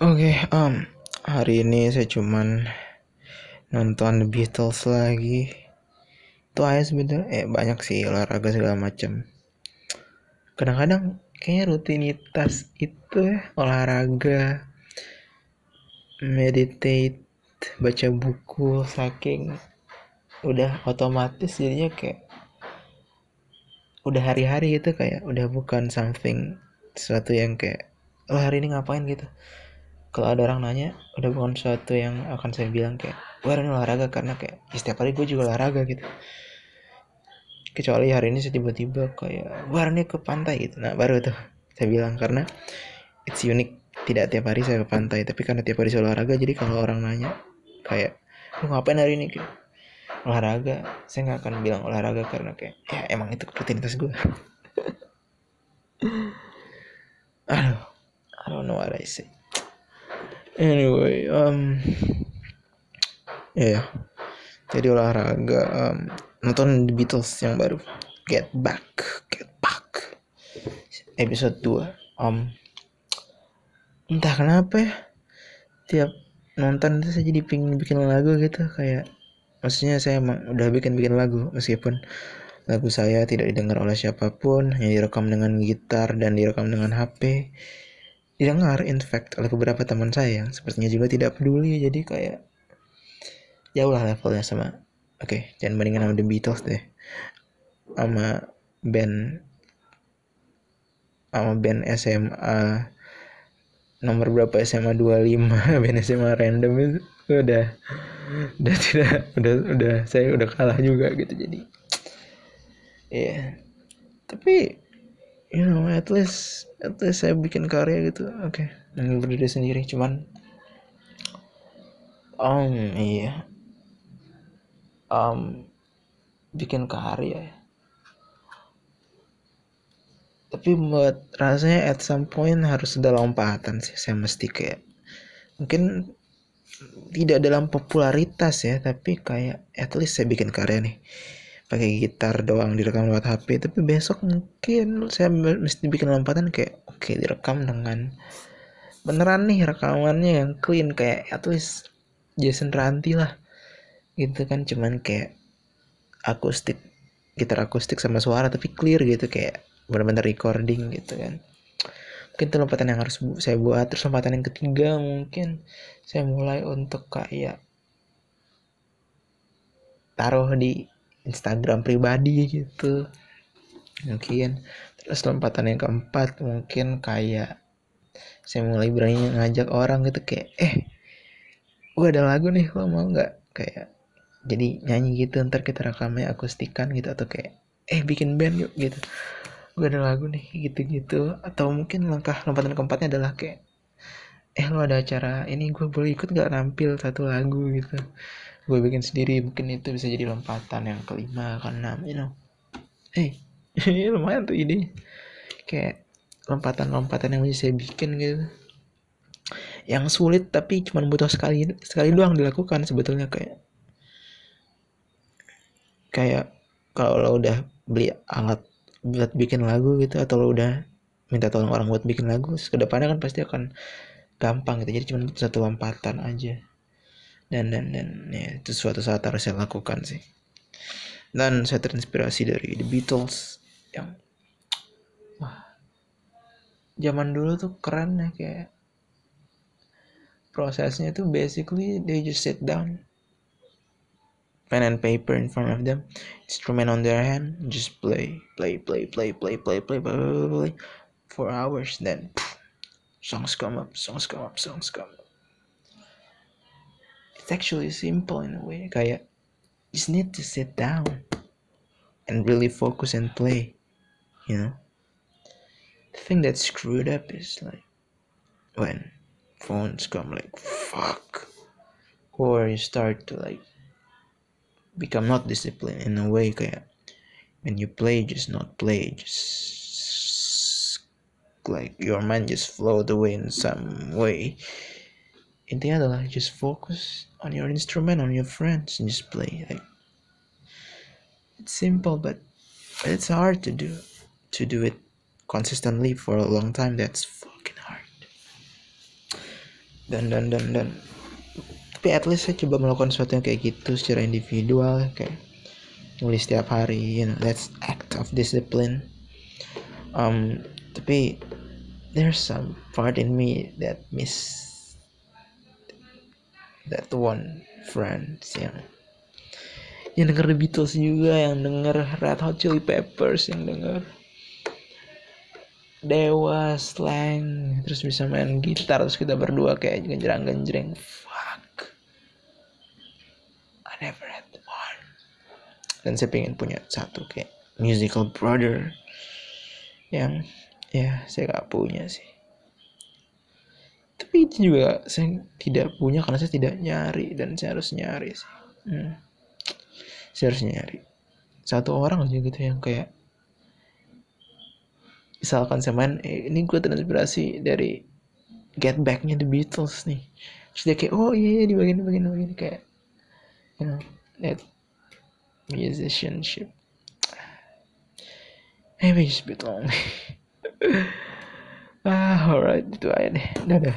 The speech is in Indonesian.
Oke, um, hari ini saya cuman nonton The Beatles lagi. Twice sebenernya, eh banyak sih olahraga segala macam. Kadang-kadang kayaknya rutinitas itu ya olahraga, meditate, baca buku, saking udah otomatis jadinya kayak udah hari-hari gitu kayak udah bukan something sesuatu yang kayak oh hari ini ngapain gitu kalau ada orang nanya udah bukan sesuatu yang akan saya bilang kayak wah ini olahraga karena kayak ya, setiap hari gue juga olahraga gitu. Kecuali hari ini saya tiba-tiba kayak wah ini ke pantai gitu. Nah baru tuh saya bilang karena it's unique. Tidak tiap hari saya ke pantai tapi karena tiap hari saya olahraga jadi kalau orang nanya kayak lu ngapain hari ini? Gitu olahraga. Saya nggak akan bilang olahraga karena kayak ya emang itu rutinitas gue aduh I don't know what I say anyway um ya yeah. jadi olahraga um, nonton The Beatles yang baru. Get Back Get Back. Episode 2 um entah kenapa ya tiap nonton itu saya jadi pingin bikin lagu gitu kayak maksudnya saya emang udah bikin-bikin lagu meskipun lagu saya tidak didengar oleh siapa pun hanya direkam dengan gitar dan direkam dengan HP didengar in fact oleh beberapa teman saya yang sepertinya juga tidak peduli jadi kayak jauh lah levelnya sama oke okay, jangan bandingin sama The Beatles deh sama band sama band SMA nomor berapa SMA 25 band SMA random itu udah udah tidak udah udah saya udah kalah juga gitu jadi ya yeah. tapi you know at least at least saya bikin karya gitu oke. Okay. berdiri sendiri cuman um iya. Um bikin karya. Ya tapi buat rasanya at some point harus ada lompatan sih saya mesti kayak mungkin tidak dalam popularitas ya tapi kayak at least saya bikin karya nih pakai gitar doang direkam lewat HP tapi besok mungkin saya mesti bikin lompatan kayak oke okay, direkam dengan beneran nih rekamannya yang clean kayak at least Jason Ranti lah gitu kan. Cuman kayak akustik gitar akustik sama suara tapi clear gitu kayak bener-bener recording gitu kan. Mungkin itu lompatan yang harus saya buat. Terus lompatan yang ketiga mungkin saya mulai untuk kayak taruh di Instagram pribadi gitu. Mungkin. Terus lompatan yang keempat mungkin kayak saya mulai berani ngajak orang gitu kayak eh gue ada lagu nih lo mau nggak? Kayak jadi nyanyi gitu ntar kita rekamnya akustikan gitu atau kayak eh bikin band yuk gitu. Gue ada lagu nih gitu-gitu. Atau mungkin langkah lompatan keempatnya adalah kayak eh lo ada acara ini gue boleh ikut gak nampil satu lagu gitu gue bikin sendiri mungkin itu bisa jadi lompatan yang kelima keenam you know. Hey lumayan tuh ide. Kayak lompatan-lompatan yang bisa saya bikin gitu. Yang sulit tapi cuma butuh sekali sekali doang dilakukan sebetulnya kayak. Kayak kalau lo udah beli alat buat bikin lagu gitu atau lo udah minta tolong orang buat bikin lagu ke depannya kan pasti akan gampang gitu. Jadi cuma satu lompatan aja dan dan dan ya itu suatu saat harus saya lakukan sih dan saya terinspirasi dari The Beatles yang wah zaman dulu tuh keren ya kayak prosesnya tuh basically they just sit down pen and paper in front of them, instrument on their hand, just play, play, play, play, play, play, play, play, play, play for hours. Then poof, songs come up, songs come up, songs come up. It's actually simple in a way. Kayak just need to sit down and really focus and play. You know. The thing that's screwed up is like when phones come like fuck, or you start to like become not disciplined in a way kayak when you play just not play just like your mind just float away in some way intinya adalah just focus on your instrument on your friends and just play like it's simple but it's hard to do to do it consistently for a long time. That's fucking hard. Dan dan dan dan. Tapi at least saya coba melakukan sesuatu yang kayak gitu secara individual kayak nulis setiap hari you know that's act of discipline. Um tapi there's some part in me that miss that one friends yang yang denger The Beatles juga yang denger Red Hot Chili Peppers yang denger Dewa slang terus bisa main gitar terus kita berdua kayak genjreng-genjreng fuck. I never had one. Dan saya pengen punya satu kayak musical brother. Yang ya saya gak punya sih tapi itu juga saya tidak punya karena saya tidak nyari dan saya harus nyari sih. Hmm. saya harus nyari. Satu orang aja gitu yang kayak misalkan saya main eh, ini gue terinspirasi dari Get Backnya The Beatles nih. Terus dia kayak oh iya, iya di bagian bagian bagian kayak you know that musicianship. Long ah Ah, alright itu aja deh dadah